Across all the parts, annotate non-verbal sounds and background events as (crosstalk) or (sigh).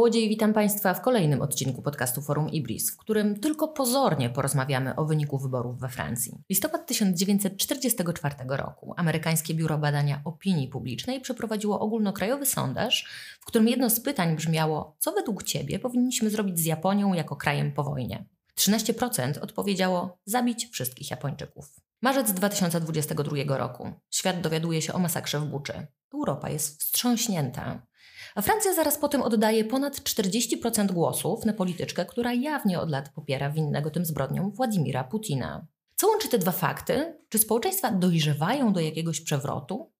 Kołodziej, witam Państwa w kolejnym odcinku podcastu Forum Ibris, w którym tylko pozornie porozmawiamy o wyniku wyborów we Francji. Listopad 1944 roku amerykańskie Biuro Badania Opinii Publicznej przeprowadziło ogólnokrajowy sondaż, w którym jedno z pytań brzmiało: Co według Ciebie powinniśmy zrobić z Japonią jako krajem po wojnie? 13% odpowiedziało: zabić wszystkich Japończyków. Marzec 2022 roku. Świat dowiaduje się o masakrze w Buczy. Europa jest wstrząśnięta. A Francja zaraz potem oddaje ponad 40% głosów na polityczkę, która jawnie od lat popiera winnego tym zbrodniom Władimira Putina. Co łączy te dwa fakty? Czy społeczeństwa dojrzewają do jakiegoś przewrotu?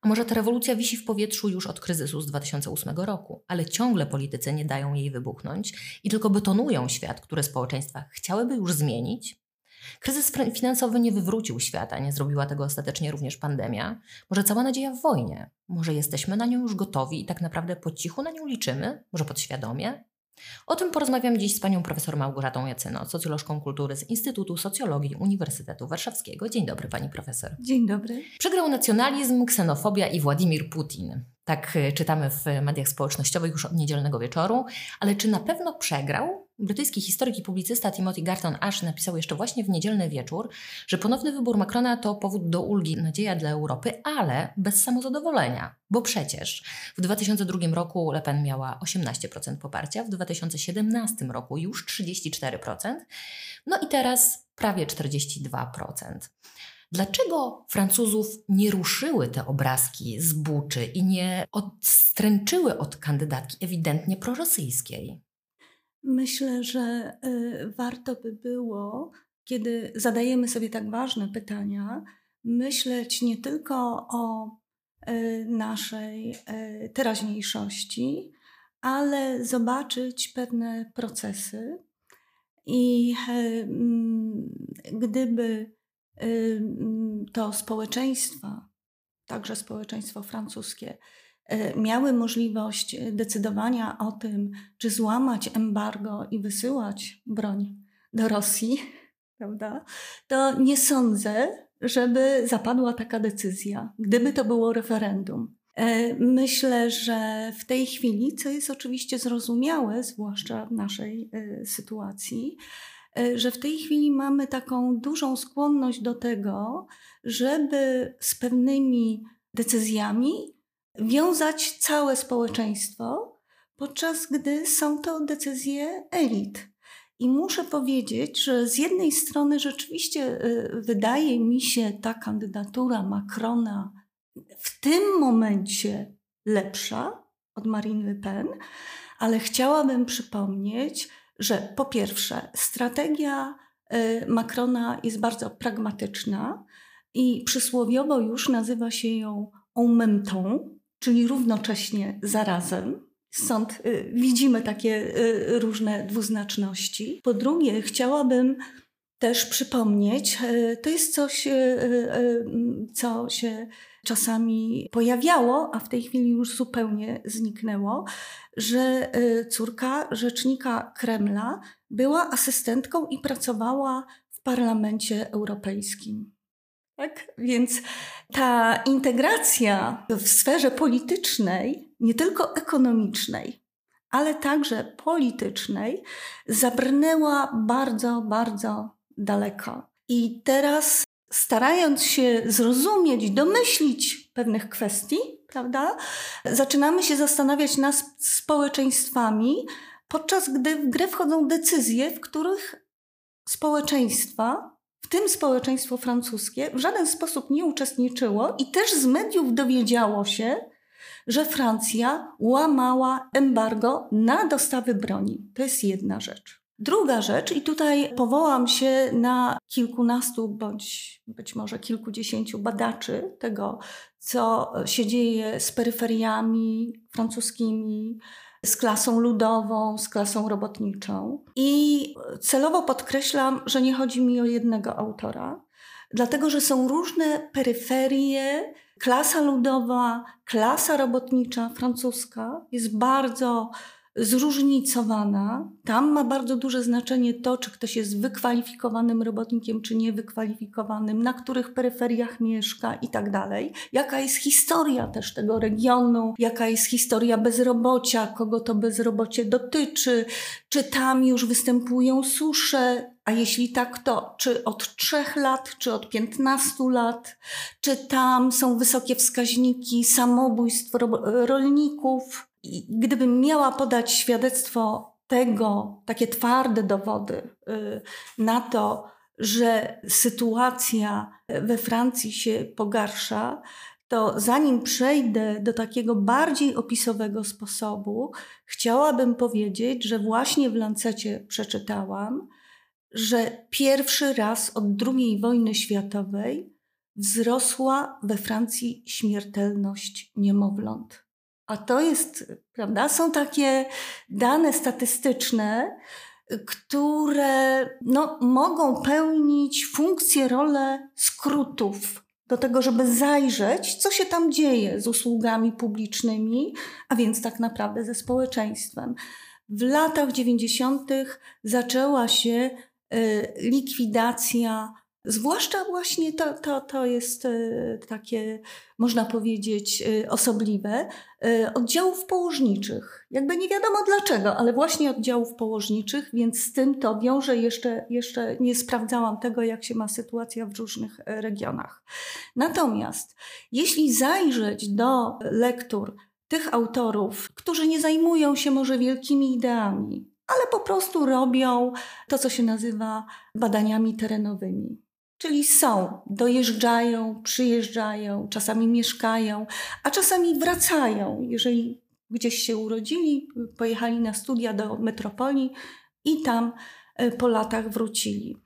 A może ta rewolucja wisi w powietrzu już od kryzysu z 2008 roku, ale ciągle politycy nie dają jej wybuchnąć i tylko betonują świat, który społeczeństwa chciałyby już zmienić? Kryzys finansowy nie wywrócił świata, nie zrobiła tego ostatecznie również pandemia. Może cała nadzieja w wojnie? Może jesteśmy na nią już gotowi i tak naprawdę po cichu na nią liczymy? Może podświadomie? O tym porozmawiam dziś z panią profesor Małgorzatą Jacyno, socjolożką kultury z Instytutu Socjologii Uniwersytetu Warszawskiego. Dzień dobry pani profesor. Dzień dobry. Przegrał nacjonalizm, ksenofobia i Władimir Putin. Tak e, czytamy w mediach społecznościowych już od niedzielnego wieczoru, ale czy na pewno przegrał? Brytyjski historyk i publicysta Timothy Garton Ash napisał jeszcze właśnie w niedzielny wieczór, że ponowny wybór Macrona to powód do ulgi, nadzieja dla Europy, ale bez samozadowolenia. Bo przecież w 2002 roku Le Pen miała 18% poparcia, w 2017 roku już 34%, no i teraz prawie 42%. Dlaczego Francuzów nie ruszyły te obrazki z Buczy i nie odstręczyły od kandydatki ewidentnie prorosyjskiej? Myślę, że y, warto by było, kiedy zadajemy sobie tak ważne pytania, myśleć nie tylko o y, naszej y, teraźniejszości, ale zobaczyć pewne procesy. I mm, gdyby to społeczeństwa, także społeczeństwo francuskie, miały możliwość decydowania o tym, czy złamać embargo i wysyłać broń do Rosji, (laughs) prawda, to nie sądzę, żeby zapadła taka decyzja, gdyby to było referendum. E, myślę, że w tej chwili, co jest oczywiście zrozumiałe, zwłaszcza w naszej e, sytuacji, że w tej chwili mamy taką dużą skłonność do tego, żeby z pewnymi decyzjami wiązać całe społeczeństwo, podczas gdy są to decyzje elit. I muszę powiedzieć, że z jednej strony rzeczywiście y, wydaje mi się ta kandydatura Macrona w tym momencie lepsza od Marine Le Pen, ale chciałabym przypomnieć, że po pierwsze, strategia y, Macrona jest bardzo pragmatyczna i przysłowiowo już nazywa się ją temps, czyli równocześnie zarazem. Stąd y, widzimy takie y, różne dwuznaczności. Po drugie, chciałabym też przypomnieć, y, to jest coś, co się czasami pojawiało, a w tej chwili już zupełnie zniknęło, że córka rzecznika Kremla była asystentką i pracowała w Parlamencie Europejskim. Tak? Więc ta integracja w sferze politycznej, nie tylko ekonomicznej, ale także politycznej, zabrnęła bardzo, bardzo daleko. I teraz, starając się zrozumieć, domyślić pewnych kwestii, prawda, zaczynamy się zastanawiać nad społeczeństwami, podczas gdy w grę wchodzą decyzje, w których społeczeństwa tym społeczeństwo francuskie w żaden sposób nie uczestniczyło i też z mediów dowiedziało się, że Francja łamała embargo na dostawy broni. To jest jedna rzecz. Druga rzecz, i tutaj powołam się na kilkunastu bądź być może kilkudziesięciu badaczy tego, co się dzieje z peryferiami francuskimi, z klasą ludową, z klasą robotniczą. I celowo podkreślam, że nie chodzi mi o jednego autora, dlatego że są różne peryferie. Klasa ludowa, klasa robotnicza francuska jest bardzo zróżnicowana. Tam ma bardzo duże znaczenie to, czy ktoś jest wykwalifikowanym robotnikiem, czy niewykwalifikowanym, na których peryferiach mieszka i tak dalej. Jaka jest historia też tego regionu, jaka jest historia bezrobocia, kogo to bezrobocie dotyczy, czy tam już występują susze, a jeśli tak, to czy od 3 lat, czy od 15 lat, czy tam są wysokie wskaźniki samobójstw rolników, i gdybym miała podać świadectwo tego, takie twarde dowody y, na to, że sytuacja we Francji się pogarsza, to zanim przejdę do takiego bardziej opisowego sposobu, chciałabym powiedzieć, że właśnie w Lancecie przeczytałam, że pierwszy raz od II wojny światowej wzrosła we Francji śmiertelność niemowląt. A to jest, prawda, są takie dane statystyczne, które no, mogą pełnić funkcję, rolę skrótów do tego, żeby zajrzeć, co się tam dzieje z usługami publicznymi, a więc tak naprawdę ze społeczeństwem. W latach 90. zaczęła się y, likwidacja Zwłaszcza właśnie to, to, to jest e, takie, można powiedzieć, e, osobliwe, e, oddziałów położniczych. Jakby nie wiadomo dlaczego, ale właśnie oddziałów położniczych, więc z tym to wiąże jeszcze, jeszcze nie sprawdzałam tego, jak się ma sytuacja w różnych regionach. Natomiast jeśli zajrzeć do lektur tych autorów, którzy nie zajmują się może wielkimi ideami, ale po prostu robią to, co się nazywa badaniami terenowymi. Czyli są, dojeżdżają, przyjeżdżają, czasami mieszkają, a czasami wracają. Jeżeli gdzieś się urodzili, pojechali na studia do metropolii i tam e, po latach wrócili.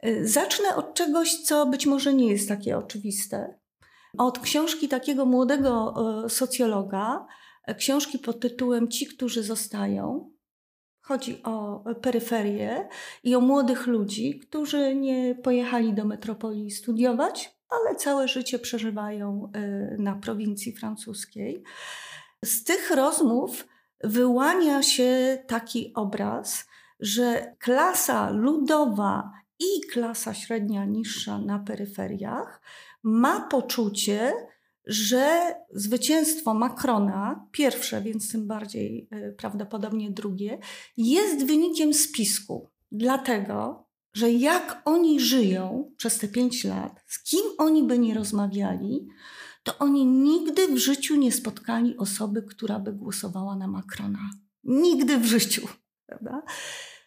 E, zacznę od czegoś, co być może nie jest takie oczywiste. Od książki takiego młodego e, socjologa, książki pod tytułem Ci, którzy zostają. Chodzi o peryferię i o młodych ludzi, którzy nie pojechali do metropolii studiować, ale całe życie przeżywają y, na prowincji francuskiej. Z tych rozmów wyłania się taki obraz, że klasa ludowa i klasa średnia niższa na peryferiach ma poczucie, że zwycięstwo Macrona, pierwsze, więc tym bardziej e, prawdopodobnie drugie, jest wynikiem spisku. Dlatego, że jak oni żyją przez te pięć lat, z kim oni by nie rozmawiali, to oni nigdy w życiu nie spotkali osoby, która by głosowała na Macrona. Nigdy w życiu. Prawda?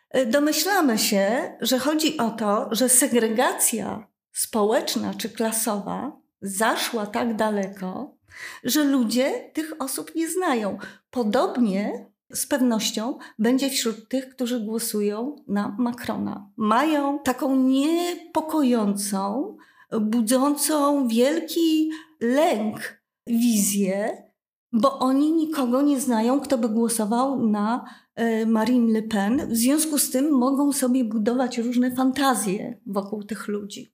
E, domyślamy się, że chodzi o to, że segregacja społeczna czy klasowa zaszła tak daleko, że ludzie tych osób nie znają. Podobnie z pewnością będzie wśród tych, którzy głosują na Macrona. Mają taką niepokojącą, budzącą wielki lęk wizję, bo oni nikogo nie znają, kto by głosował na e, Marine Le Pen. W związku z tym mogą sobie budować różne fantazje wokół tych ludzi.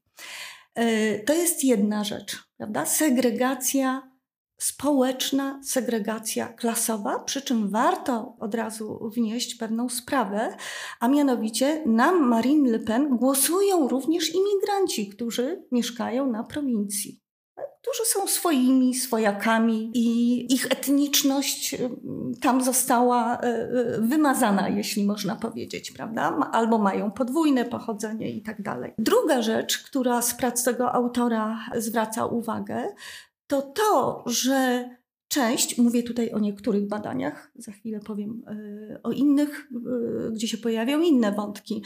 E, to jest jedna rzecz, prawda? Segregacja społeczna, segregacja klasowa, przy czym warto od razu wnieść pewną sprawę, a mianowicie na Marine Le Pen głosują również imigranci, którzy mieszkają na prowincji którzy są swoimi, swojakami i ich etniczność y, tam została y, y, wymazana, jeśli można powiedzieć, prawda? Albo mają podwójne pochodzenie i tak dalej. Druga rzecz, która z prac tego autora zwraca uwagę, to to, że część, mówię tutaj o niektórych badaniach, za chwilę powiem o innych, gdzie się pojawią inne wątki.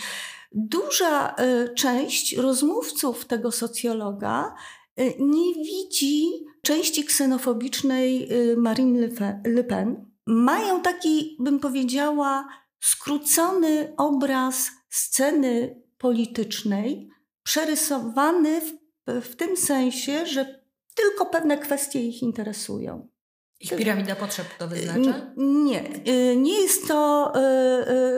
Duża część rozmówców tego socjologa nie widzi części ksenofobicznej y, Marine Le Pen. Mają taki, bym powiedziała, skrócony obraz sceny politycznej, przerysowany w, w tym sensie, że tylko pewne kwestie ich interesują. Ich piramida potrzeb to wyznacza? Nie. Y, nie jest to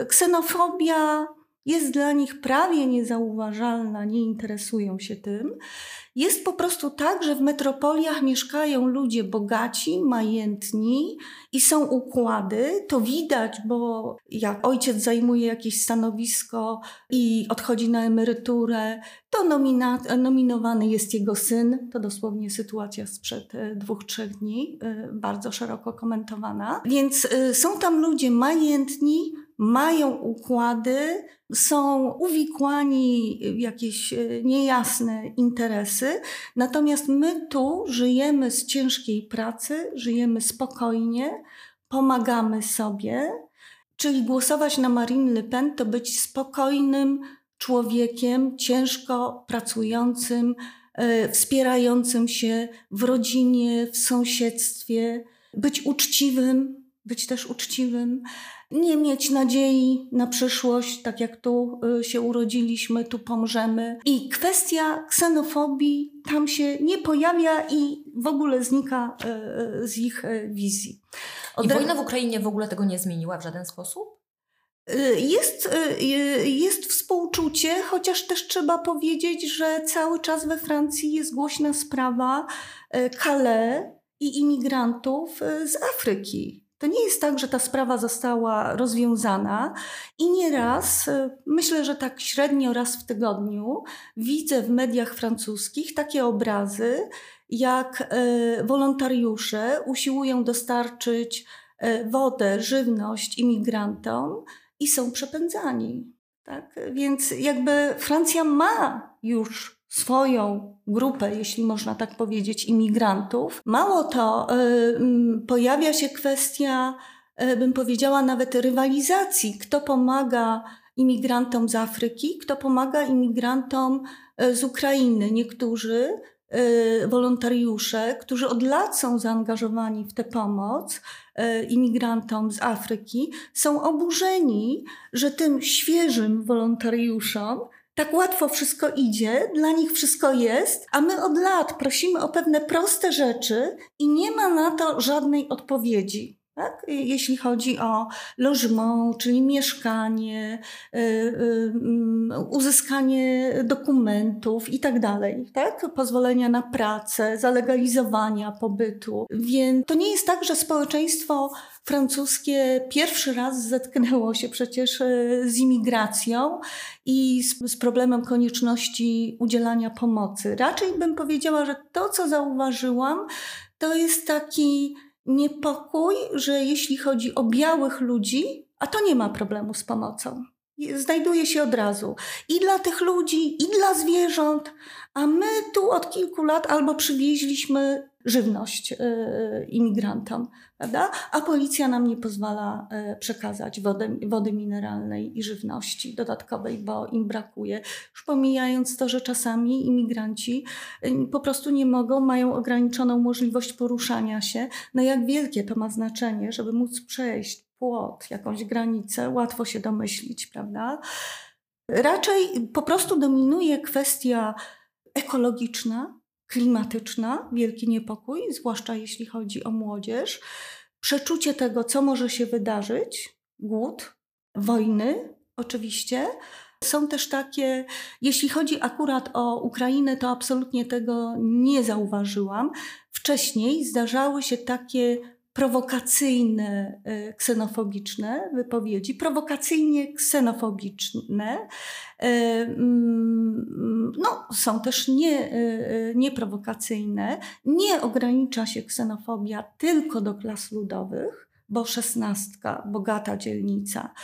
ksenofobia jest dla nich prawie niezauważalna, nie interesują się tym. Jest po prostu tak, że w metropoliach mieszkają ludzie bogaci, majętni i są układy. To widać, bo jak ojciec zajmuje jakieś stanowisko i odchodzi na emeryturę, to nominowany jest jego syn. To dosłownie sytuacja sprzed e, dwóch, trzech dni, e, bardzo szeroko komentowana. Więc e, są tam ludzie majętni, mają układy, są uwikłani w jakieś e, niejasne interesy, natomiast my tu żyjemy z ciężkiej pracy, żyjemy spokojnie, pomagamy sobie, czyli głosować na Marine Le Pen to być spokojnym człowiekiem, ciężko pracującym, e, wspierającym się w rodzinie, w sąsiedztwie, być uczciwym, być też uczciwym nie mieć nadziei na przyszłość, tak jak tu y, się urodziliśmy, tu pomrzemy. I kwestia ksenofobii tam się nie pojawia i w ogóle znika y, y, z ich wizji. Od I wojna w Ukrainie w ogóle tego nie zmieniła w żaden sposób? Jest, jest współczucie, chociaż też trzeba powiedzieć, że cały czas we Francji jest głośna sprawa Calais i imigrantów z Afryki. To nie jest tak, że ta sprawa została rozwiązana i nieraz, y, myślę, że tak średnio raz w tygodniu, widzę w mediach francuskich takie obrazy, jak y, wolontariusze usiłują dostarczyć y, wodę, żywność imigrantom i są przepędzani. Tak? Więc jakby Francja ma już swoją grupę, jeśli można tak powiedzieć, imigrantów. Mało to, y, pojawia się kwestia, y, bym powiedziała, nawet rywalizacji. Kto pomaga imigrantom z Afryki, kto pomaga imigrantom y, z Ukrainy. Niektórzy wolontariusze, którzy od lat są zaangażowani w tę pomoc imigrantom z Afryki, są oburzeni, że tym świeżym wolontariuszom tak łatwo wszystko idzie, dla nich wszystko jest, a my od lat prosimy o pewne proste rzeczy i nie ma na to żadnej odpowiedzi. Tak? Jeśli chodzi o logement, czyli mieszkanie, y, y, mm, uzyskanie dokumentów i tak dalej, tak? pozwolenia na pracę, zalegalizowania pobytu. Więc to nie jest tak, że społeczeństwo francuskie pierwszy raz zetknęło się przecież z imigracją i z, problemem konieczności udzielania pomocy. Raczej bym powiedziała, że to, co zauważyłam, to jest taki niepokój, że jeśli chodzi o białych ludzi, a to nie ma problemu z pomocą. Znajduje się od razu i dla tych ludzi, i dla zwierząt, a my tu od kilku lat albo przywieźliśmy żywność y, imigrantom, prawda? a policja nam nie pozwala y, przekazać wody, wody mineralnej i żywności dodatkowej, bo im brakuje. Już pomijając to, że czasami imigranci y, po prostu nie mogą, mają ograniczoną możliwość poruszania się. No jak wielkie to ma znaczenie, żeby móc przejść płot, jakąś granicę, łatwo się domyślić, prawda? Raczej po prostu dominuje kwestia ekologiczna, klimatyczna, wielki niepokój, zwłaszcza jeśli chodzi o młodzież, przeczucie tego, co może się wydarzyć, głód, wojny, oczywiście. Są też takie, jeśli chodzi akurat o Ukrainę, to absolutnie tego nie zauważyłam. Wcześniej zdarzały się takie prowokacyjne, e, ksenofobiczne wypowiedzi, prowokacyjnie ksenofobiczne. E, mm, no, są też nie, e, nieprowokacyjne. Nie ogranicza się ksenofobia tylko do klas ludowych, bo szesnastka, bogata dzielnica,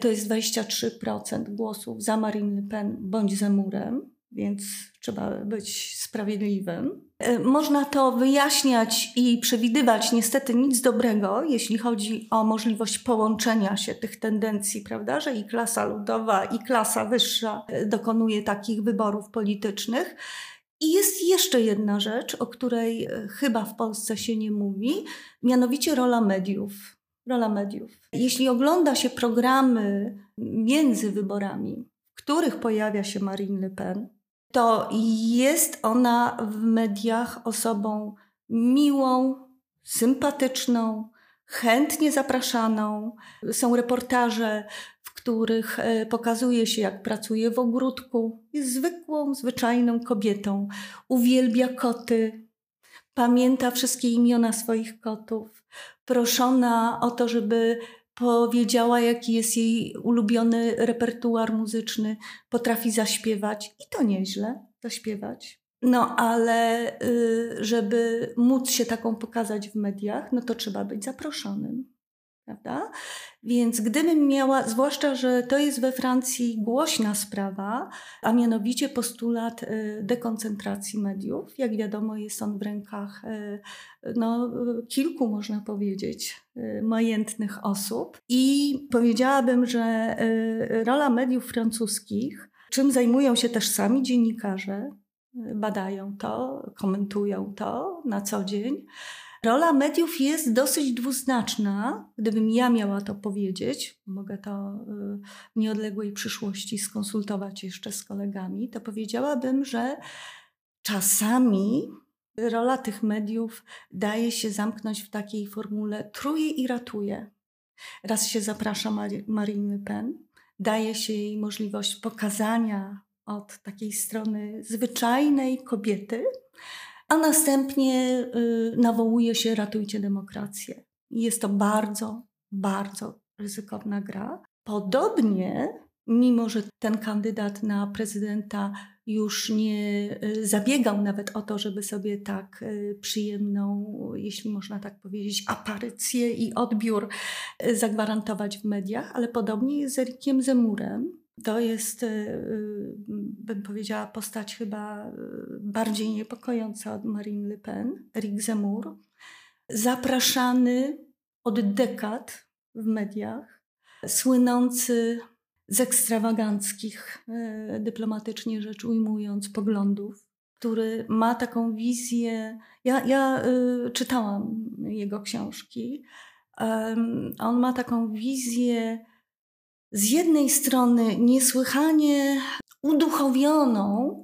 to jest 23% głosów za Marine Le Pen bądź za murem, więc trzeba być sprawiedliwym. E, można to wyjaśniać i przewidywać niestety nic dobrego, jeśli chodzi o możliwość połączenia się tych tendencji, prawda, że i klasa ludowa, i klasa wyższa e, dokonuje takich wyborów politycznych. I jest jeszcze jedna rzecz, o której e, chyba w Polsce się nie mówi, mianowicie rola mediów. Rola mediów. Jeśli ogląda się programy między wyborami, w których pojawia się Marine Le Pen, to jest ona w mediach osobą miłą, sympatyczną, chętnie zapraszaną. Są reportaże, w których e, pokazuje się, jak pracuje w ogródku. Jest zwykłą, zwyczajną kobietą. Uwielbia koty, pamięta wszystkie imiona swoich kotów. Proszona o to, żeby powiedziała, jaki jest jej ulubiony repertuar muzyczny, potrafi zaśpiewać i to nieźle zaśpiewać. No ale y, żeby móc się taką pokazać w mediach, no to trzeba być zaproszonym. Prawda? Więc gdybym miała, zwłaszcza, że to jest we Francji głośna sprawa, a mianowicie postulat y, dekoncentracji mediów. Jak wiadomo, jest on w rękach y, no, kilku, można powiedzieć, majętnych osób. I powiedziałabym, że rola mediów francuskich, czym zajmują się też sami dziennikarze, badają to, komentują to na co dzień. Rola mediów jest dosyć dwuznaczna. Gdybym ja miała to powiedzieć, mogę to y, w nieodległej przyszłości skonsultować jeszcze z kolegami, to powiedziałabym, że czasami rola tych mediów daje się zamknąć w takiej formule truje i ratuje. Raz się zaprasza Marine Le Pen, daje się jej możliwość pokazania od takiej strony zwyczajnej kobiety, a następnie y, nawołuje się ratujcie demokrację. Jest to bardzo, bardzo ryzykowna gra. Podobnie, mimo że ten kandydat na prezydenta już nie y, zabiegał nawet o to, żeby sobie tak y, przyjemną, jeśli można tak powiedzieć, aparycję i odbiór zagwarantować w mediach, ale podobnie jest z Erikiem Zemurem, to jest, y, y, bym powiedziała, postać chyba y, bardziej niepokojąca od Marine Le Pen, Eric Zemmour, zapraszany od dekad w mediach, słynący z ekstrawaganckich, dyplomatycznie rzecz ujmując, poglądów, który ma taką wizję. Ja, ja czytałam jego książki. On ma taką wizję z jednej strony niesłychanie uduchowioną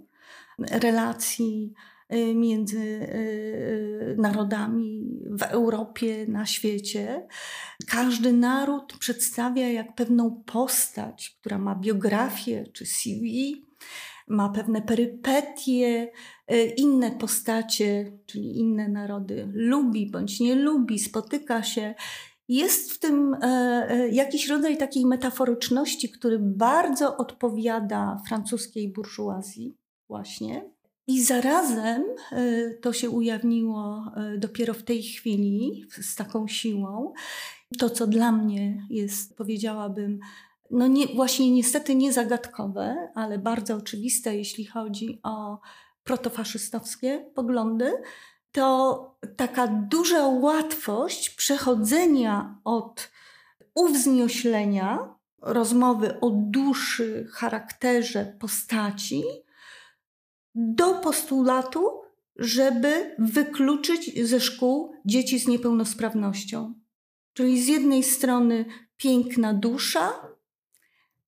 relacji y, między y, narodami w Europie, na świecie. Każdy naród przedstawia jak pewną postać, która ma biografię czy CV, ma pewne perypetie, y, inne postacie, czyli inne narody lubi bądź nie lubi, spotyka się jest w tym e, e, jakiś rodzaj takiej metaforyczności, który bardzo odpowiada francuskiej burżuazji, właśnie. I zarazem e, to się ujawniło dopiero w tej chwili z taką siłą. To, co dla mnie jest, powiedziałabym, no nie, właśnie niestety nie zagadkowe, ale bardzo oczywiste, jeśli chodzi o protofaszystowskie poglądy, to taka duża łatwość przechodzenia od uwznioślenia, rozmowy o duszy, charakterze, postaci, do postulatu, żeby wykluczyć ze szkół dzieci z niepełnosprawnością. Czyli z jednej strony piękna dusza,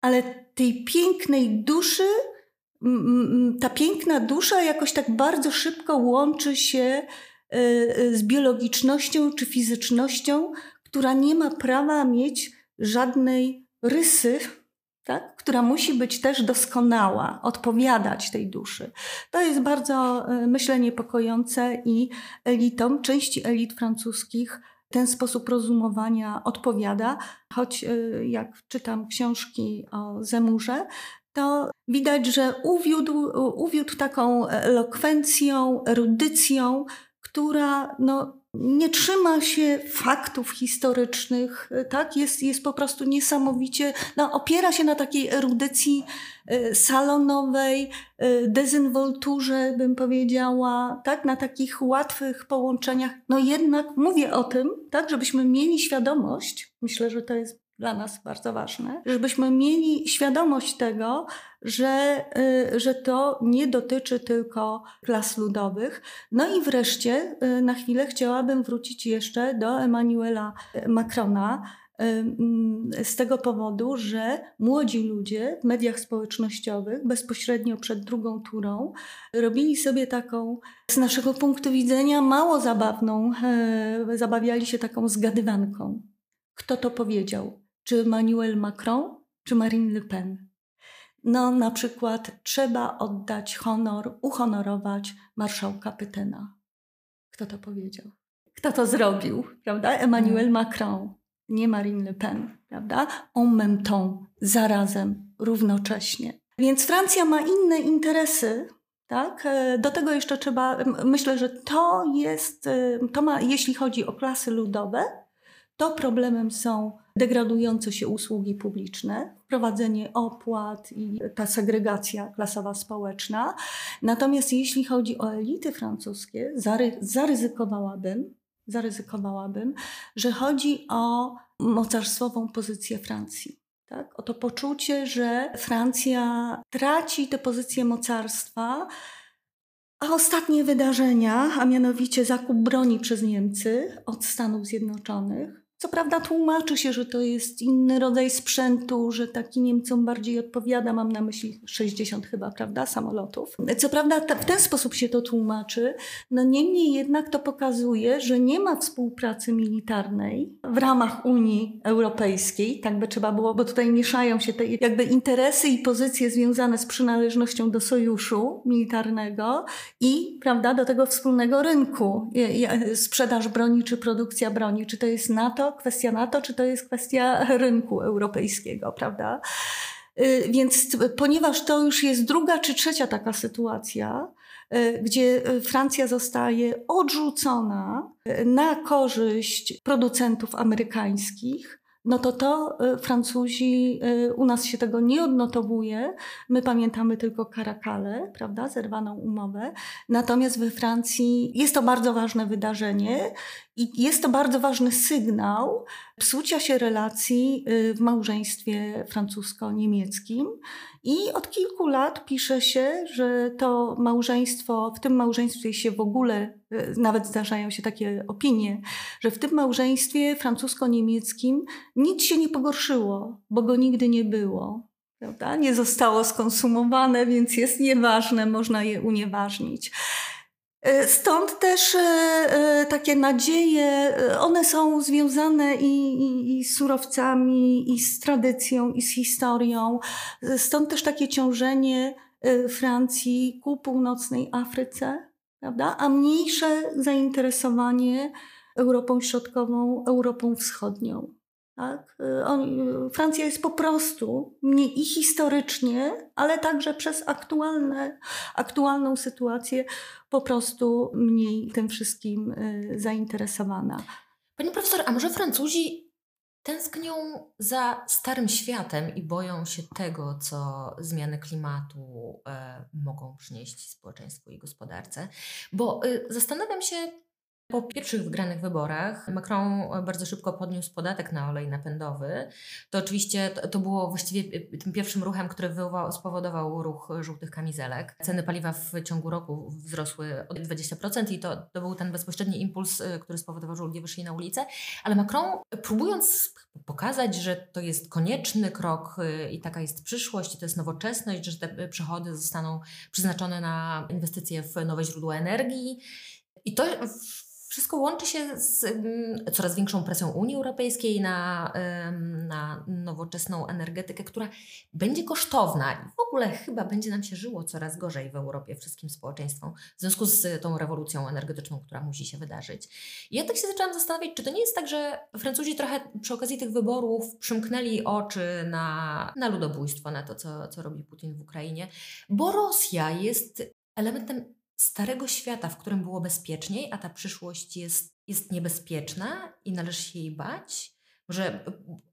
ale tej pięknej duszy ta piękna dusza jakoś tak bardzo szybko łączy się e, e, z biologicznością czy fizycznością, która nie ma prawa mieć żadnej rysy, tak? która musi być też doskonała, odpowiadać tej duszy. To jest bardzo, e, myślę, niepokojące i elitom, części elit francuskich ten sposób rozumowania odpowiada, choć jak czytam książki o Zemurze, to widać, że uwiódł, uwiódł taką elokwencją, erudycją, która no, nie trzyma się faktów historycznych, tak? Jest, jest po prostu niesamowicie, no, opiera się na takiej erudycji e, salonowej, e, dezynwolturze, bym powiedziała, tak? Na takich łatwych połączeniach. No jednak mówię o tym, tak? Żebyśmy mieli świadomość, myślę, że to jest dla nas bardzo ważne, żebyśmy mieli świadomość tego, że, y, że to nie dotyczy tylko klas ludowych. No i wreszcie y, na chwilę chciałabym wrócić jeszcze do Emmanuela Macrona, y, mm, z tego powodu, że młodzi ludzie w mediach społecznościowych bezpośrednio przed drugą turą robili sobie taką, z naszego punktu widzenia, mało zabawną, zabawiali się taką zgadywanką. Kto to powiedział? Czy Emmanuel Macron, czy Marine Le Pen. No, na przykład trzeba oddać honor, uhonorować marszałka Pytena. Kto to powiedział? Kto to zrobił, prawda? Emmanuel mm. Macron, nie Marine Le Pen, prawda? En même temps, zarazem, równocześnie. Więc Francja ma inne interesy, tak? E, do tego jeszcze trzeba, myślę, że to jest, e, to ma, jeśli chodzi o klasy ludowe, to problemem są degradujące się usługi publiczne, wprowadzenie opłat i ta segregacja klasowa społeczna. Natomiast jeśli chodzi o elity francuskie, zary, zaryzykowałabym, zaryzykowałabym, że chodzi o mocarstwową pozycję Francji. Tak? O to poczucie, że Francja traci tę pozycję mocarstwa, a ostatnie wydarzenia, a mianowicie zakup broni przez Niemcy od Stanów Zjednoczonych, co prawda tłumaczy się, że to jest inny rodzaj sprzętu, że taki Niemcom bardziej odpowiada, mam na myśli 60 chyba, prawda, samolotów. Co prawda w ten sposób się to tłumaczy, no niemniej jednak to pokazuje, że nie ma współpracy militarnej w ramach Unii Europejskiej, tak by trzeba było, bo tutaj mieszają się te jakby interesy i pozycje związane z przynależnością do sojuszu militarnego i, prawda, do tego wspólnego rynku, sprzedaż broni czy produkcja broni, czy to jest NATO, kwestia NATO, czy to jest kwestia rynku europejskiego, prawda? Y, więc ponieważ to już jest druga czy trzecia taka sytuacja, y, gdzie Francja zostaje odrzucona y, na korzyść producentów amerykańskich, no to to y, Francuzi, y, u nas się tego nie odnotowuje. My pamiętamy tylko Karakale, prawda, zerwaną umowę. Natomiast we Francji jest to bardzo ważne wydarzenie i jest to bardzo ważny sygnał psucia się relacji y, w małżeństwie francusko-niemieckim. I od kilku lat pisze się, że to małżeństwo, w tym małżeństwie się w ogóle, e, nawet zdarzają się takie opinie, że w tym małżeństwie francusko-niemieckim nic się nie pogorszyło, bo go nigdy nie było. Prawda? Nie zostało skonsumowane, więc jest nieważne, można je unieważnić. E, stąd też e, e, takie nadzieje, one są związane i, i, i, z surowcami, i z tradycją, i z historią. Stąd też takie ciążenie Francji ku północnej Afryce, prawda? a mniejsze zainteresowanie Europą Środkową, Europą Wschodnią. Tak? On, Francja jest po prostu i historycznie, ale także przez aktualne, aktualną sytuację po prostu mniej tym wszystkim y, zainteresowana. Pani profesor, a może Francuzi tęsknią za starym światem i boją się tego, co zmiany klimatu e, mogą przynieść społeczeństwu i gospodarce? Bo y, zastanawiam się, po pierwszych wygranych wyborach Macron bardzo szybko podniósł podatek na olej napędowy. To oczywiście to, to było właściwie tym pierwszym ruchem, który spowodował ruch żółtych kamizelek. Ceny paliwa w ciągu roku wzrosły o 20% i to, to był ten bezpośredni impuls, y, który spowodował, że ludzie wyszli na ulicę. Ale Macron próbując pokazać, że to jest konieczny krok y, i taka jest przyszłość, i to jest nowoczesność, że te przychody zostaną przeznaczone na inwestycje w nowe źródła energii. I to wszystko łączy się z mm, coraz większą presją Unii Europejskiej na, na nowoczesną energetykę, która będzie kosztowna i w ogóle chyba będzie nam się żyło coraz gorzej w Europie, wszystkim społeczeństwom, w związku z tą rewolucją energetyczną, która musi się wydarzyć. I ja tak się zaczęłam zastanawiać, czy to nie jest tak, że Francuzi trochę przy okazji tych wyborów przymknęli oczy na, na ludobójstwo, na to, co, co robi Putin w Ukrainie, bo Rosja jest elementem starego świata, w którym było bezpieczniej, a ta przyszłość jest, jest niebezpieczna i należy się jej bać? Może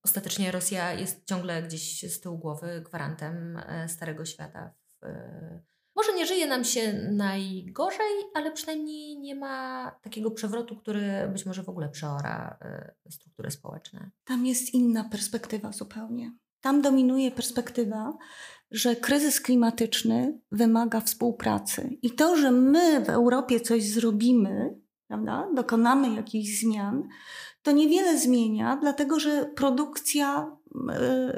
ostatecznie Rosja jest ciągle gdzieś z tyłu głowy gwarantem e, starego świata. W, e, może nie żyje nam się najgorzej, ale przynajmniej nie ma takiego przewrotu, który być może w ogóle przeora e, struktury społeczne. Tam jest inna perspektywa zupełnie. Tam dominuje perspektywa, że kryzys klimatyczny wymaga współpracy. I to, że my w Europie coś zrobimy, prawda, dokonamy jakichś zmian, to niewiele zmienia, dlatego że produkcja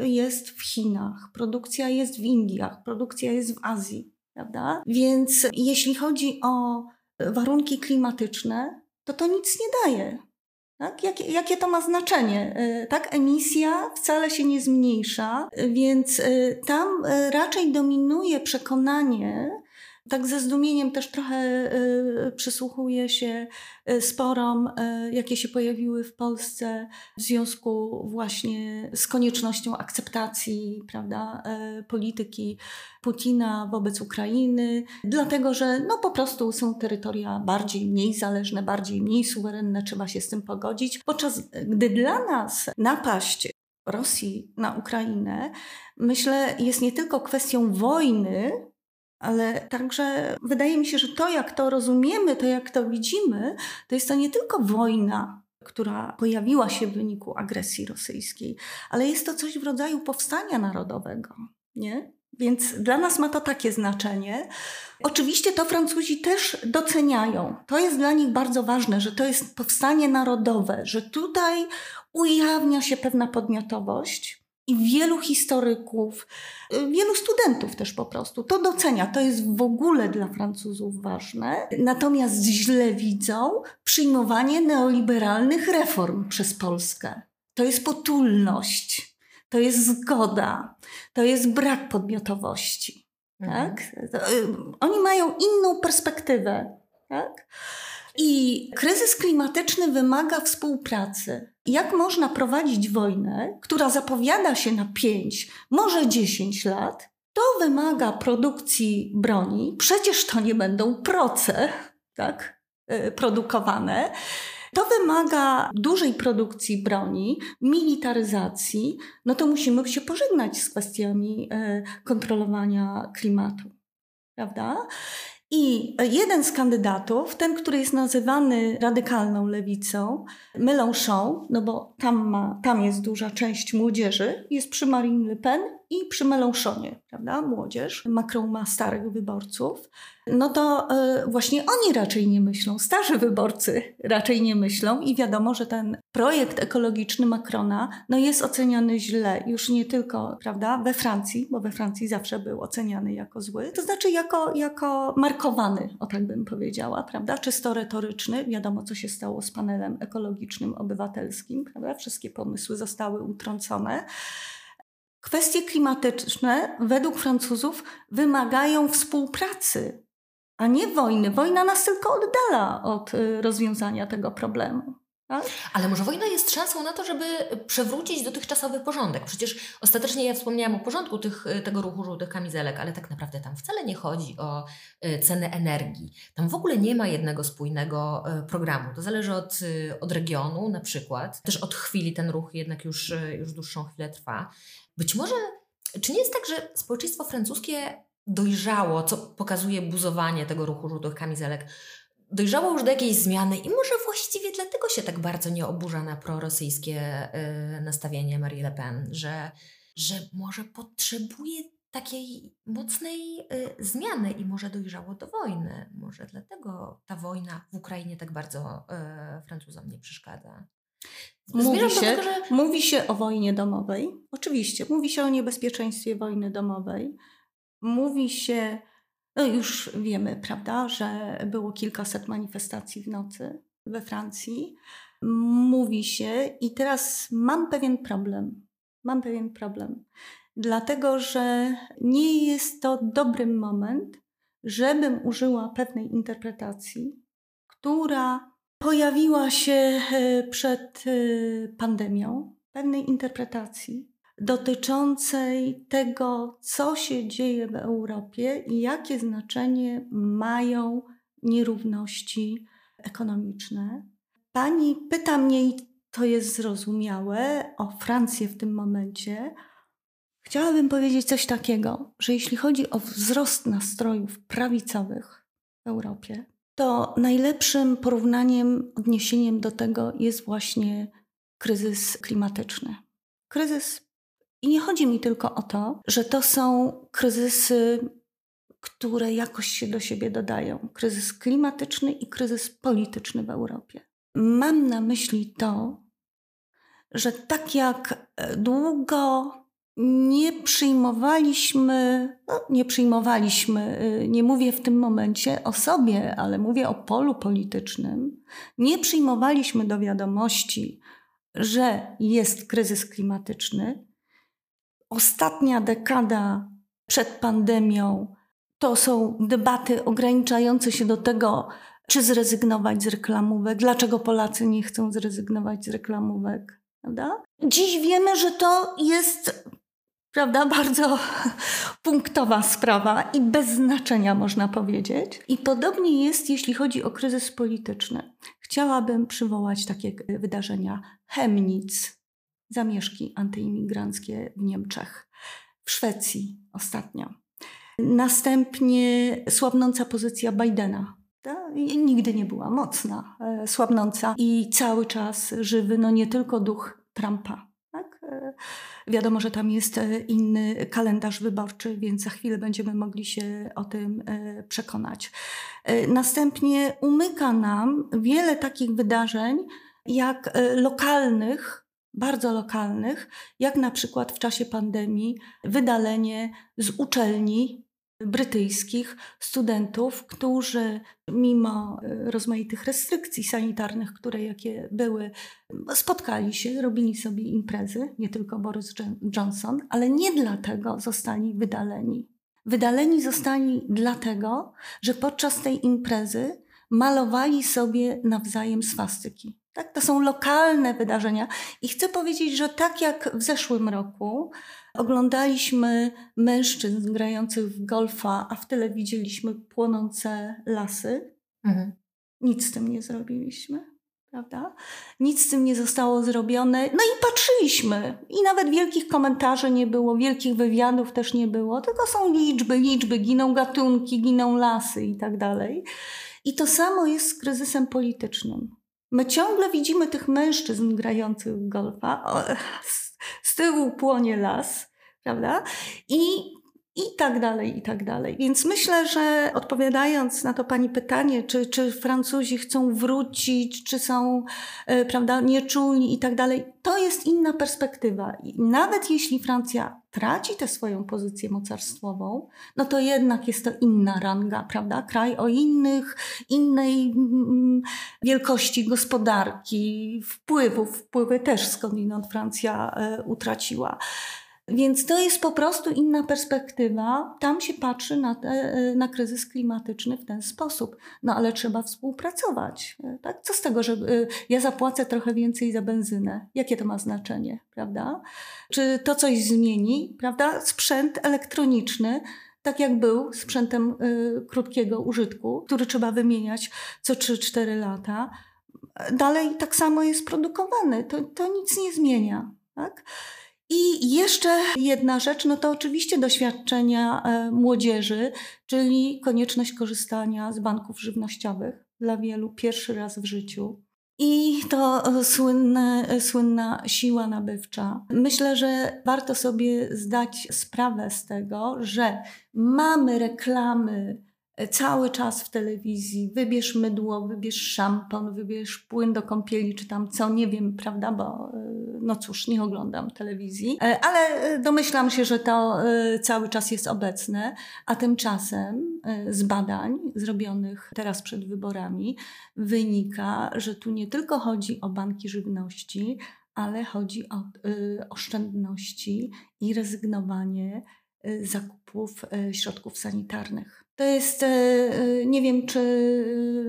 y, jest w Chinach, produkcja jest w Indiach, produkcja jest w Azji. Prawda? Więc jeśli chodzi o warunki klimatyczne, to to nic nie daje. Tak? Jakie, to ma znaczenie? E, tak, emisja wcale się nie zmniejsza, więc e, tam e, raczej dominuje przekonanie, tak ze zdumieniem też trochę y, przysłuchuję się y, sporom, y, jakie się pojawiły w Polsce w związku właśnie z koniecznością akceptacji prawda, polityki Putina wobec Ukrainy, dlatego że no, po prostu są terytoria bardziej, mniej zależne, bardziej, mniej suwerenne, trzeba się z tym pogodzić. Podczas gdy dla nas napaść Rosji na Ukrainę, myślę, jest nie tylko kwestią wojny, ale także wydaje mi się, że to, jak to rozumiemy, to, jak to widzimy, to jest to nie tylko wojna, która pojawiła się w wyniku agresji rosyjskiej, ale jest to coś w rodzaju powstania narodowego. Nie? Więc dla nas ma to takie znaczenie. Oczywiście to Francuzi też doceniają. To jest dla nich bardzo ważne, że to jest powstanie narodowe, że tutaj ujawnia się pewna podmiotowość i wielu historyków, y, wielu studentów też po prostu to docenia. To jest w ogóle dla Francuzów ważne. Natomiast źle widzą przyjmowanie neoliberalnych reform przez Polskę. To jest potulność, to jest zgoda, to jest brak podmiotowości. Mhm. Tak? Y, oni mają inną perspektywę. Tak? I kryzys klimatyczny wymaga współpracy. Jak można prowadzić wojnę, która zapowiada się na 5, może 10 lat? To wymaga produkcji broni. Przecież to nie będą proce, tak, e, produkowane. To wymaga dużej produkcji broni, militaryzacji. No to musimy się pożegnać z kwestiami e, kontrolowania klimatu. Prawda? I jeden z kandydatów, ten, który jest nazywany radykalną lewicą, Mélenchon, no bo tam, ma, tam jest duża część młodzieży, jest przy Marine Le Pen i przy Mélenchonie, prawda, młodzież. Macron ma starych wyborców no to e, właśnie oni raczej nie myślą, starzy wyborcy raczej nie myślą i wiadomo, że ten projekt ekologiczny Macrona no jest oceniany źle, już nie tylko prawda, we Francji, bo we Francji zawsze był oceniany jako zły, to znaczy jako, jako markowany, o tak bym powiedziała, prawda, czysto retoryczny. Wiadomo, co się stało z panelem ekologicznym obywatelskim, prawda, wszystkie pomysły zostały utrącone. Kwestie klimatyczne według Francuzów wymagają współpracy a nie wojny. Wojna nas tylko oddala od y, rozwiązania tego problemu. Tak? Ale może wojna jest szansą na to, żeby przewrócić dotychczasowy porządek. Przecież ostatecznie ja wspomniałam o porządku tych, y, tego ruchu żółtych kamizelek, ale tak naprawdę tam wcale nie chodzi o y, ceny energii. Tam w ogóle nie ma jednego spójnego programu. To zależy od, od regionu na przykład, też od chwili ten ruch jednak już, już dłuższą chwilę trwa. Być może, czy nie jest tak, że społeczeństwo francuskie dojrzało, co pokazuje buzowanie tego ruchu żółtych kamizelek, dojrzało już do jakiejś zmiany i może właściwie dlatego się tak bardzo nie oburza na prorosyjskie y, nastawienie Marie Le Pen, że, że może potrzebuje takiej mocnej y, zmiany i może dojrzało do wojny. Może dlatego ta wojna w Ukrainie tak bardzo y, Francuzom nie przeszkadza. Mówi się, tego, że... mówi się o wojnie domowej. Oczywiście, mówi się o niebezpieczeństwie wojny domowej mówi się, no już wiemy, prawda, że było kilkaset manifestacji w nocy we Francji. Mówi się, i teraz mam pewien problem. Mam pewien problem, dlatego że nie jest to dobry moment, żebym użyła pewnej interpretacji, która pojawiła się e, przed e, pandemią, pewnej interpretacji, dotyczącej tego, co się dzieje w Europie i jakie znaczenie mają nierówności ekonomiczne. Pani pyta mnie, i to jest zrozumiałe, o Francję w tym momencie. Chciałabym powiedzieć coś takiego, że jeśli chodzi o wzrost nastrojów prawicowych w Europie, to najlepszym porównaniem, odniesieniem do tego jest właśnie kryzys klimatyczny. Kryzys i nie chodzi mi tylko o to, że to są kryzysy, które jakoś się do siebie dodają. Kryzys klimatyczny i kryzys polityczny w Europie. Mam na myśli to, że tak jak długo nie przyjmowaliśmy, no nie przyjmowaliśmy, y, nie mówię w tym momencie o sobie, ale mówię o polu politycznym, nie przyjmowaliśmy do wiadomości, że jest kryzys klimatyczny. Ostatnia dekada przed pandemią to są debaty ograniczające się do tego, czy zrezygnować z reklamówek, dlaczego Polacy nie chcą zrezygnować z reklamówek. Prawda? Dziś wiemy, że to jest prawda, (laughs) bardzo punktowa sprawa i bez znaczenia można powiedzieć. I podobnie jest, jeśli chodzi o kryzys polityczny. Chciałabym przywołać takie wydarzenia. Chemnitz, zamieszki antyimigranckie w Niemczech, w Szwecji ostatnio. Następnie słabnąca pozycja Bidena. Nigdy nie była mocna, e, słabnąca i cały czas żywy, no nie tylko duch Trumpa. E, wiadomo, że tam jest e, inny kalendarz wyborczy, więc za chwilę będziemy mogli się o tym przekonać. Następnie umyka nam wiele takich wydarzeń, jak lokalnych, bardzo lokalnych, jak na przykład w czasie pandemii wydalenie z uczelni brytyjskich studentów, którzy mimo e, rozmaitych restrykcji sanitarnych, które jakie były, spotkali się, robili sobie imprezy, nie tylko Boris Johnson, ale nie dlatego zostali wydaleni. Wydaleni zostali dlatego, że podczas tej imprezy malowali sobie nawzajem swastyki. Tak? To są lokalne wydarzenia. I chcę powiedzieć, że tak jak w zeszłym roku oglądaliśmy mężczyzn grających w golfa, a w tyle widzieliśmy płonące lasy, mhm. nic z tym nie zrobiliśmy. Prawda? Nic z tym nie zostało zrobione. No i patrzyliśmy. I nawet wielkich komentarzy nie było, wielkich wywiadów też nie było, tylko są liczby, liczby, giną gatunki, giną lasy i tak dalej. I to samo jest z kryzysem politycznym. My ciągle widzimy tych mężczyzn grających golfa, o, z, z tyłu płonie las, prawda? I i tak dalej, i tak dalej. Więc myślę, że odpowiadając na to Pani pytanie, czy, czy Francuzi chcą wrócić, czy są e, prawda, nieczulni i tak dalej, to jest inna perspektywa. I nawet jeśli Francja traci tę swoją pozycję mocarstwową, no to jednak jest to inna ranga, prawda? Kraj o innych, innej mm, wielkości gospodarki, wpływów, wpływy też skądinąd Francja e, utraciła. Więc to jest po prostu inna perspektywa. Tam się patrzy na, te, na kryzys klimatyczny w ten sposób. No ale trzeba współpracować. Tak? Co z tego, że y, ja zapłacę trochę więcej za benzynę? Jakie to ma znaczenie, prawda? Czy to coś zmieni, prawda? Sprzęt elektroniczny tak jak był sprzętem y, krótkiego użytku, który trzeba wymieniać co 3-4 lata, dalej tak samo jest produkowany. To, to nic nie zmienia. Tak? I jeszcze jedna rzecz, no to oczywiście doświadczenia e, młodzieży, czyli konieczność korzystania z banków żywnościowych dla wielu pierwszy raz w życiu. I to słynne, słynna siła nabywcza. Myślę, że warto sobie zdać sprawę z tego, że mamy reklamy cały czas w telewizji, wybierz mydło, wybierz szampon, wybierz płyn do kąpieli, czy tam co, nie wiem, prawda, bo e, no cóż, nie oglądam telewizji, e, ale e, domyślam się, że to cały czas jest obecne, a tymczasem z badań zrobionych teraz przed wyborami wynika, że tu nie tylko chodzi o banki żywności, ale chodzi o oszczędności i rezygnowanie zakupów środków sanitarnych. To jest, e, e, nie wiem, czy,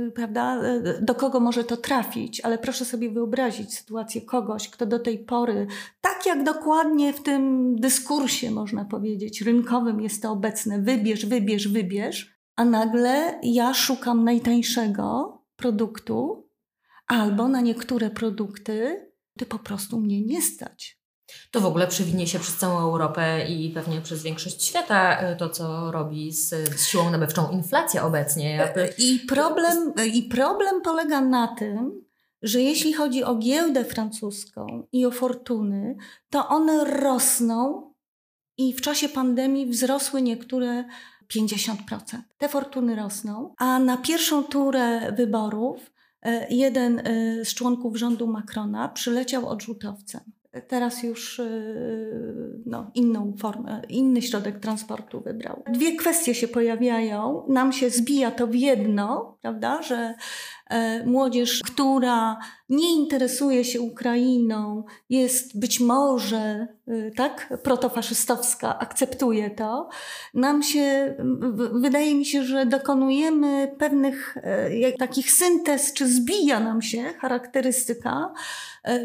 e, prawda, do kogo może to trafić, ale proszę sobie wyobrazić sytuację kogoś, kto do tej pory, tak jak dokładnie w tym dyskursie, można powiedzieć, rynkowym jest to obecne, wybierz, wybierz, wybierz, a nagle ja szukam najtańszego produktu, albo na niektóre produkty, ty po prostu mnie nie stać. To w ogóle przewinie się przez całą Europę i pewnie przez większość świata e, to, co robi z, z siłą nabywczą inflacja obecnie. I problem, I problem polega na tym, że jeśli chodzi o giełdę francuską i o fortuny, to one rosną i w czasie pandemii wzrosły niektóre 50%. Te fortuny rosną, a na pierwszą turę wyborów e, jeden e, z członków rządu Macrona przyleciał odrzutowcem teraz już no, inną formę, inny środek transportu wybrał. Dwie kwestie się pojawiają. Nam się zbija to w jedno, prawda, że młodzież, która nie interesuje się Ukrainą, jest być może e, tak protofaszystowska, akceptuje to. Nam się, wydaje mi się, że dokonujemy pewnych e, takich syntez, czy zbija nam się charakterystyka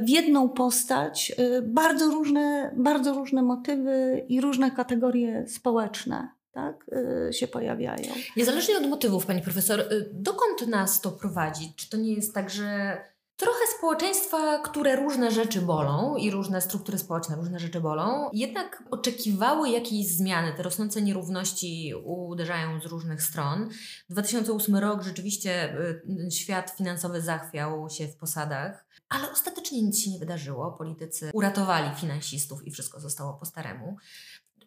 w jedną postać, bardzo różne, bardzo różne motywy i różne kategorie społeczne tak, y, się pojawiają. Niezależnie od motywów, pani profesor, y, dokąd nas to prowadzi? Czy to nie jest tak, że trochę społeczeństwa, które różne rzeczy bolą i różne struktury społeczne różne rzeczy bolą, jednak oczekiwały jakiejś zmiany. Te rosnące nierówności uderzają z różnych stron. 2008 rok rzeczywiście y, świat finansowy zachwiał się w posadach. Ale ostatecznie nic się nie wydarzyło. Politycy uratowali finansistów i wszystko zostało po staremu.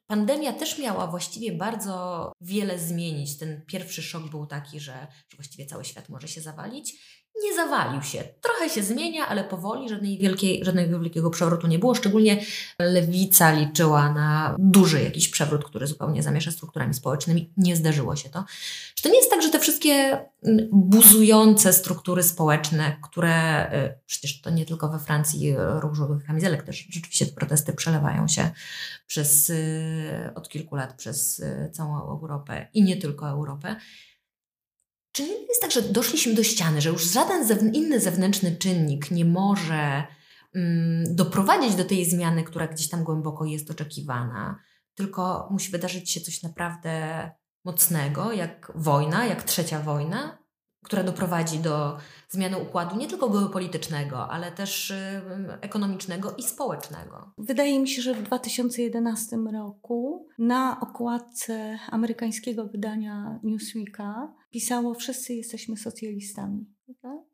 Pandemia też miała właściwie bardzo wiele zmienić. Ten pierwszy szok był taki, że, że właściwie cały świat może się zawalić nie zawalił się. Trochę się zmienia, ale powoli żadnej wielkiej, żadnego wielkiego przewrotu nie było. Szczególnie lewica liczyła na duży jakiś przewrót, który zupełnie zamiesza strukturami społecznymi. Nie zdarzyło się to. Czy to nie jest tak, że te wszystkie mm, buzujące struktury społeczne, które y, przecież to nie tylko we Francji ruch żółtych kamizelek, też rzeczywiście te protesty przelewają się przez, y, od kilku lat przez y, całą Europę i nie tylko Europę, czy nie jest tak, że doszliśmy do ściany, że już żaden inny zewnętrzny czynnik nie może mm, doprowadzić do tej zmiany, która gdzieś tam głęboko jest oczekiwana, tylko musi wydarzyć się coś naprawdę mocnego, jak wojna, jak trzecia wojna, która doprowadzi do zmiany układu nie tylko geopolitycznego, ale też ekonomicznego i społecznego. Wydaje mi się, że w 2011 roku na okładce amerykańskiego wydania Newsweeka pisało Wszyscy jesteśmy socjalistami. Prawda?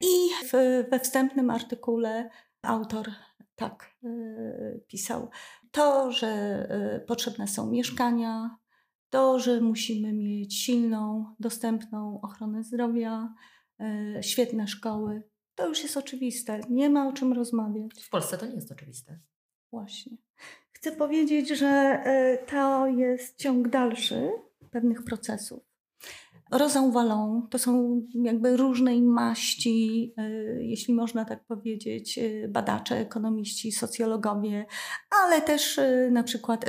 I w, we wstępnym artykule autor tak yy, pisał. To, że yy, potrzebne są mieszkania, to, że musimy mieć silną, dostępną ochronę zdrowia, e, świetne szkoły, to już jest oczywiste. Nie ma o czym rozmawiać. W Polsce to nie jest oczywiste. Właśnie. Chcę powiedzieć, że to jest ciąg dalszy pewnych procesów. Rozą walą to są jakby różnej maści, e, jeśli można tak powiedzieć, e, badacze, ekonomiści, socjologowie, ale też e, na przykład,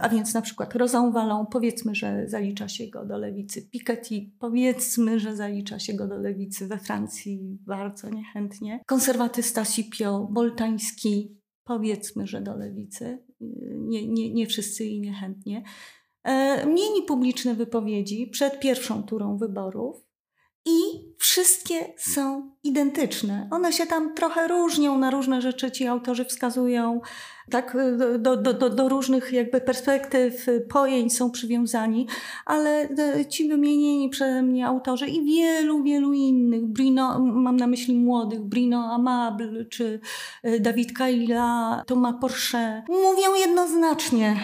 a więc na przykład Rozą walą, powiedzmy, że zalicza się go do lewicy. Piketty, powiedzmy, że zalicza się go do lewicy we Francji bardzo niechętnie. Konserwatysta Scipio, Boltański, powiedzmy, że do lewicy. Nie, nie, nie wszyscy i niechętnie. E, mieli publiczne wypowiedzi przed pierwszą turą wyborów i wszystkie są identyczne. One się tam trochę różnią, na różne rzeczy ci autorzy wskazują, tak, do, do, do, do różnych jakby perspektyw, pojęć są przywiązani, ale e, ci wymienieni przeze mnie autorzy i wielu, wielu innych, Brino, mam na myśli młodych, Brino Amable czy e, Dawid Kaila, Thomas Porcher, mówią jednoznacznie,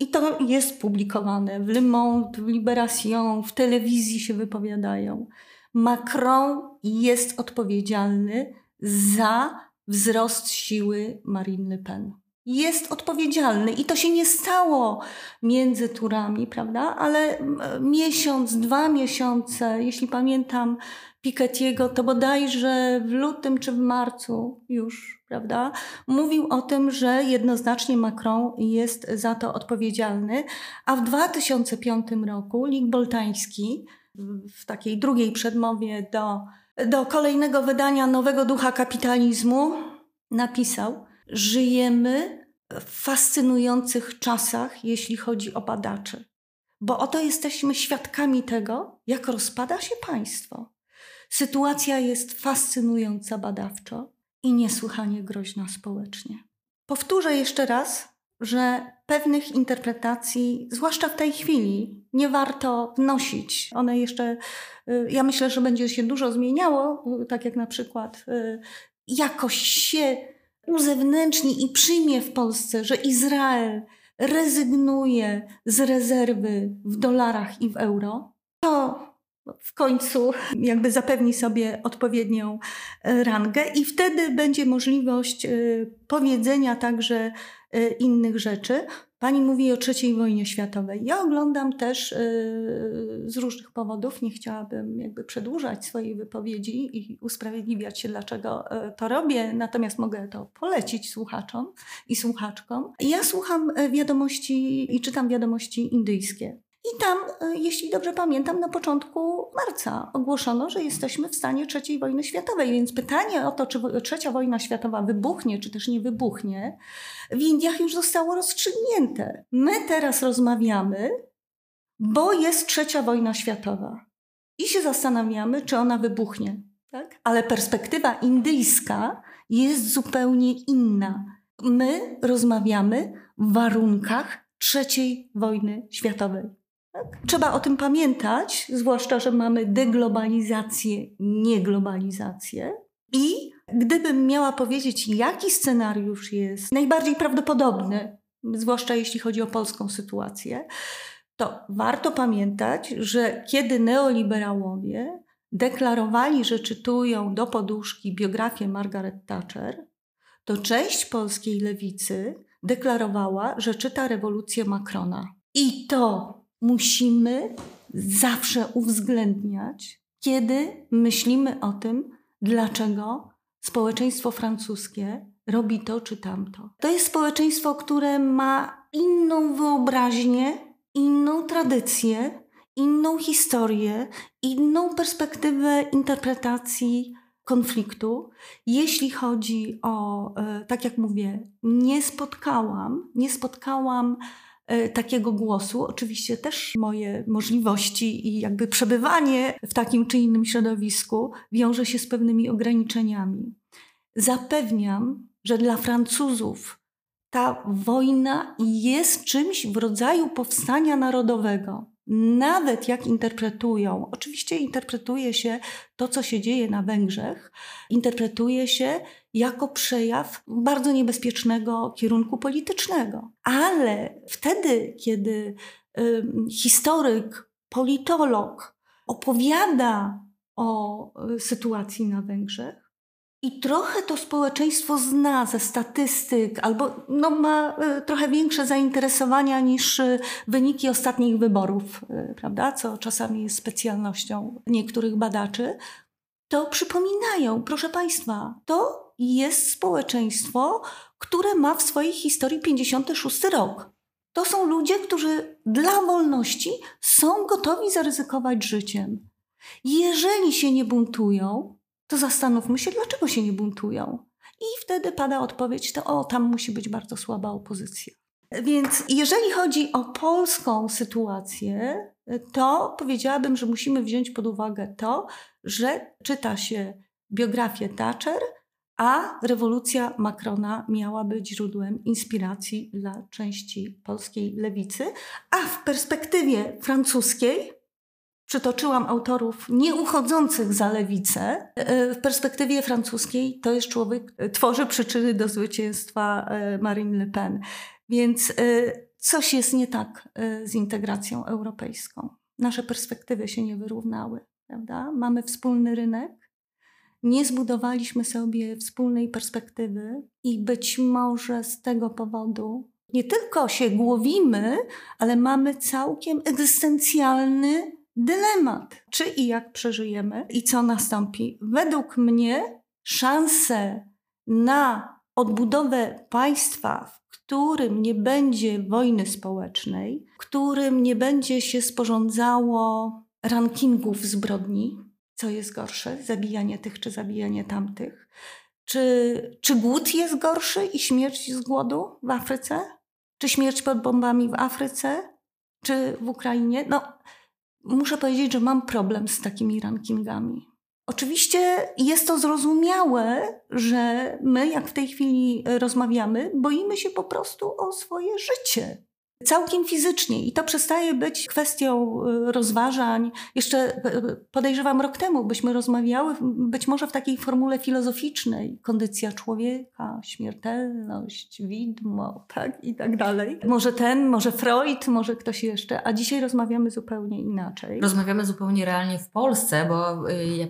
i to jest publikowane w Le Monde, w Libération, w telewizji się wypowiadają. Macron jest odpowiedzialny za wzrost siły Marine Le Pen. Jest odpowiedzialny i to się nie stało między turami, prawda? Ale miesiąc, dwa miesiące, jeśli pamiętam Piketty'ego, to bodajże w lutym czy w marcu już prawda? Mówił o tym, że jednoznacznie Macron jest za to odpowiedzialny, a w 2005 roku Lig Boltański w takiej drugiej przedmowie do, do kolejnego wydania Nowego Ducha Kapitalizmu napisał: Żyjemy w fascynujących czasach, jeśli chodzi o badaczy. Bo oto jesteśmy świadkami tego, jak rozpada się państwo. Sytuacja jest fascynująca badawczo i niesłychanie groźna społecznie. Powtórzę jeszcze raz, że pewnych interpretacji, zwłaszcza w tej chwili, nie warto wnosić. One jeszcze, y, ja myślę, że będzie się dużo zmieniało, y, tak jak na przykład y, jakoś się uzewnętrzni i przyjmie w Polsce, że Izrael rezygnuje z rezerwy w dolarach i w euro. To w końcu jakby zapewni sobie odpowiednią e, rangę i wtedy będzie możliwość e, powiedzenia także e, innych rzeczy. Pani mówi o III wojnie światowej. Ja oglądam też z różnych powodów, nie chciałabym jakby przedłużać swojej wypowiedzi i usprawiedliwiać się, dlaczego to robię, natomiast mogę to polecić słuchaczom i słuchaczkom. Ja słucham wiadomości i czytam wiadomości indyjskie. I tam, e, jeśli dobrze pamiętam, na początku marca ogłoszono, że jesteśmy w stanie III wojny światowej. Więc pytanie o to, czy trzecia wojna światowa wybuchnie, czy też nie wybuchnie, w Indiach już zostało rozstrzygnięte. My teraz rozmawiamy, bo jest trzecia wojna światowa. I się zastanawiamy, czy ona wybuchnie. Tak? Ale perspektywa indyjska jest zupełnie inna. My rozmawiamy w warunkach trzeciej wojny światowej. Trzeba o tym pamiętać, zwłaszcza, że mamy deglobalizację, nieglobalizację. I gdybym miała powiedzieć, jaki scenariusz jest najbardziej prawdopodobny, zwłaszcza jeśli chodzi o polską sytuację, to warto pamiętać, że kiedy neoliberałowie deklarowali, że czytują do poduszki biografię Margaret Thatcher, to część polskiej lewicy deklarowała, że czyta rewolucję Macrona. I to musimy zawsze uwzględniać, kiedy myślimy o tym, dlaczego społeczeństwo francuskie robi to czy tamto. To jest społeczeństwo, które ma inną wyobraźnię, inną tradycję, inną historię, inną perspektywę interpretacji konfliktu. Jeśli chodzi o, e, tak jak mówię, nie spotkałam, nie spotkałam takiego głosu. Oczywiście też moje możliwości i jakby przebywanie w takim czy innym środowisku wiąże się z pewnymi ograniczeniami. Zapewniam, że dla Francuzów ta wojna jest czymś w rodzaju powstania narodowego. Nawet jak interpretują, oczywiście interpretuje się to, co się dzieje na Węgrzech, interpretuje się jako przejaw bardzo niebezpiecznego kierunku politycznego. Ale wtedy, kiedy historyk, politolog opowiada o y, sytuacji na Węgrzech, i trochę to społeczeństwo zna ze statystyk, albo no, ma y, trochę większe zainteresowania niż y, wyniki ostatnich wyborów, y, prawda? co czasami jest specjalnością niektórych badaczy, to przypominają, proszę Państwa, to jest społeczeństwo, które ma w swojej historii 56 rok. To są ludzie, którzy dla wolności są gotowi zaryzykować życiem. Jeżeli się nie buntują, to zastanówmy się, dlaczego się nie buntują. I wtedy pada odpowiedź, to o, tam musi być bardzo słaba opozycja. Więc jeżeli chodzi o polską sytuację, to powiedziałabym, że musimy wziąć pod uwagę to, że czyta się biografię Thatcher, a rewolucja Macrona miała być źródłem inspiracji dla części polskiej lewicy, a w perspektywie francuskiej przytoczyłam autorów nieuchodzących za lewicę. E, w perspektywie francuskiej to jest człowiek, e, tworzy przyczyny do zwycięstwa e, Marine Le Pen. Więc coś jest nie tak z integracją europejską. Nasze perspektywy się nie wyrównały, prawda? Mamy wspólny rynek, nie zbudowaliśmy sobie wspólnej perspektywy i być może z tego powodu nie tylko się głowimy, ale mamy całkiem egzystencjalny dylemat. Czy i jak przeżyjemy i co nastąpi. Według mnie szanse na odbudowę państwa, w którym nie będzie wojny społecznej, w którym nie będzie się sporządzało rankingów zbrodni, co jest gorsze, zabijanie tych czy zabijanie tamtych? Czy, czy głód jest gorszy i śmierć z głodu w Afryce? Czy śmierć pod bombami w Afryce? Czy w Ukrainie? No, muszę powiedzieć, że mam problem z takimi rankingami. Oczywiście jest to zrozumiałe, że my, jak w tej chwili rozmawiamy, boimy się po prostu o swoje życie. Całkiem fizycznie i to przestaje być kwestią y, rozważań. Jeszcze y, podejrzewam rok temu byśmy rozmawiały być może w takiej formule filozoficznej. Kondycja człowieka, śmiertelność, widmo, tak i tak dalej. Może ten, może Freud, może ktoś jeszcze, a dzisiaj rozmawiamy zupełnie inaczej. Rozmawiamy zupełnie realnie w Polsce, bo y, ja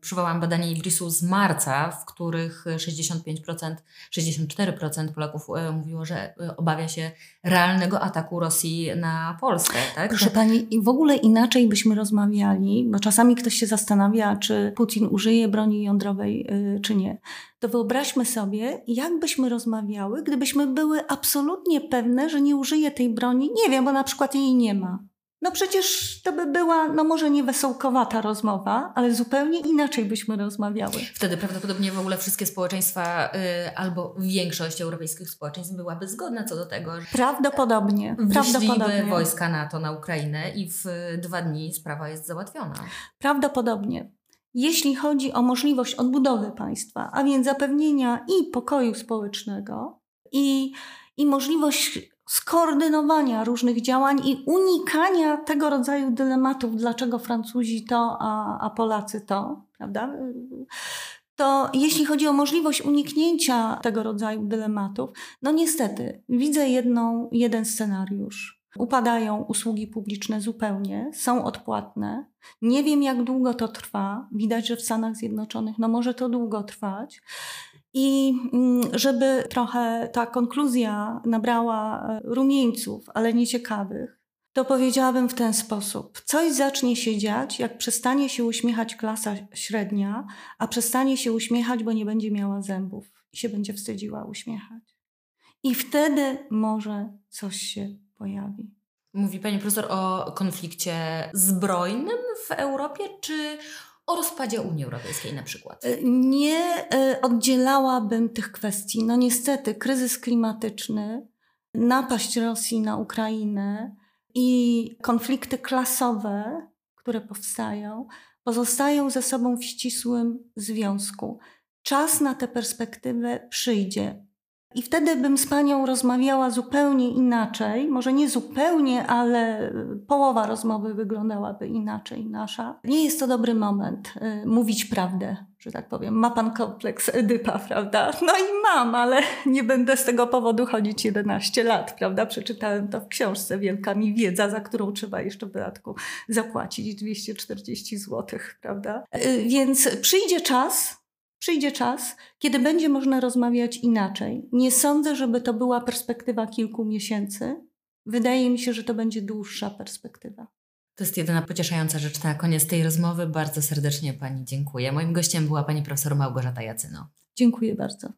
przywołałam badanie Ibrisu z marca, w których 65%, 64% Polaków mówiło, że obawia się realnego ataku Rosji na Polskę. Tak? Proszę Pani, w ogóle inaczej byśmy rozmawiali, bo czasami ktoś się zastanawia, czy Putin użyje broni jądrowej, y, czy nie. To wyobraźmy sobie, jak byśmy rozmawiały, gdybyśmy były absolutnie pewne, że nie użyje tej broni. Nie wiem, bo na przykład jej nie ma. No przecież to by była, no może nie wesołkowata rozmowa, ale zupełnie inaczej byśmy rozmawiały. Wtedy prawdopodobnie w ogóle wszystkie społeczeństwa y, albo większość europejskich społeczeństw byłaby zgodna co do tego, że prawdopodobnie, prawdopodobnie. wojska NATO na Ukrainę i w dwa dni sprawa jest załatwiona. Prawdopodobnie. Jeśli chodzi o możliwość odbudowy państwa, a więc zapewnienia i pokoju społecznego, i, i możliwość skoordynowania różnych działań i unikania tego rodzaju dylematów, dlaczego Francuzi to, a, a Polacy to, prawda? To jeśli chodzi o możliwość uniknięcia tego rodzaju dylematów, no niestety widzę jedną, jeden scenariusz. Upadają usługi publiczne zupełnie, są odpłatne. Nie wiem, jak długo to trwa. Widać, że w Stanach Zjednoczonych no może to długo trwać. I mm, żeby trochę ta konkluzja nabrała e, rumieńców, ale nieciekawych, to powiedziałabym w ten sposób. Coś zacznie się dziać, jak przestanie się uśmiechać klasa średnia, a przestanie się uśmiechać, bo nie będzie miała zębów i się będzie wstydziła uśmiechać. I wtedy może coś się pojawi. Mówi pani profesor o konflikcie zbrojnym w Europie, czy o rozpadzie Unii Europejskiej na przykład? E, nie e, oddzielałabym tych kwestii. No niestety, kryzys klimatyczny, napaść Rosji na Ukrainę i konflikty klasowe, które powstają, pozostają ze sobą w ścisłym związku. Czas na tę perspektywę przyjdzie. I wtedy bym z panią rozmawiała zupełnie inaczej. Może nie zupełnie, ale połowa rozmowy wyglądałaby inaczej nasza. Nie jest to dobry moment y, mówić prawdę, że tak powiem. Ma pan kompleks Edypa, prawda? No i mam, ale nie będę z tego powodu chodzić 11 lat, prawda? Przeczytałem to w książce Wielka mi wiedza, za którą trzeba jeszcze w dodatku zapłacić 240 zł, prawda? Y, więc przyjdzie czas, Przyjdzie czas, kiedy będzie można rozmawiać inaczej. Nie sądzę, żeby to była perspektywa kilku miesięcy. Wydaje mi się, że to będzie dłuższa perspektywa. To jest jedyna pocieszająca rzecz na koniec tej rozmowy. Bardzo serdecznie Pani dziękuję. Moim gościem była Pani profesor Małgorzata Jacyno. Dziękuję bardzo.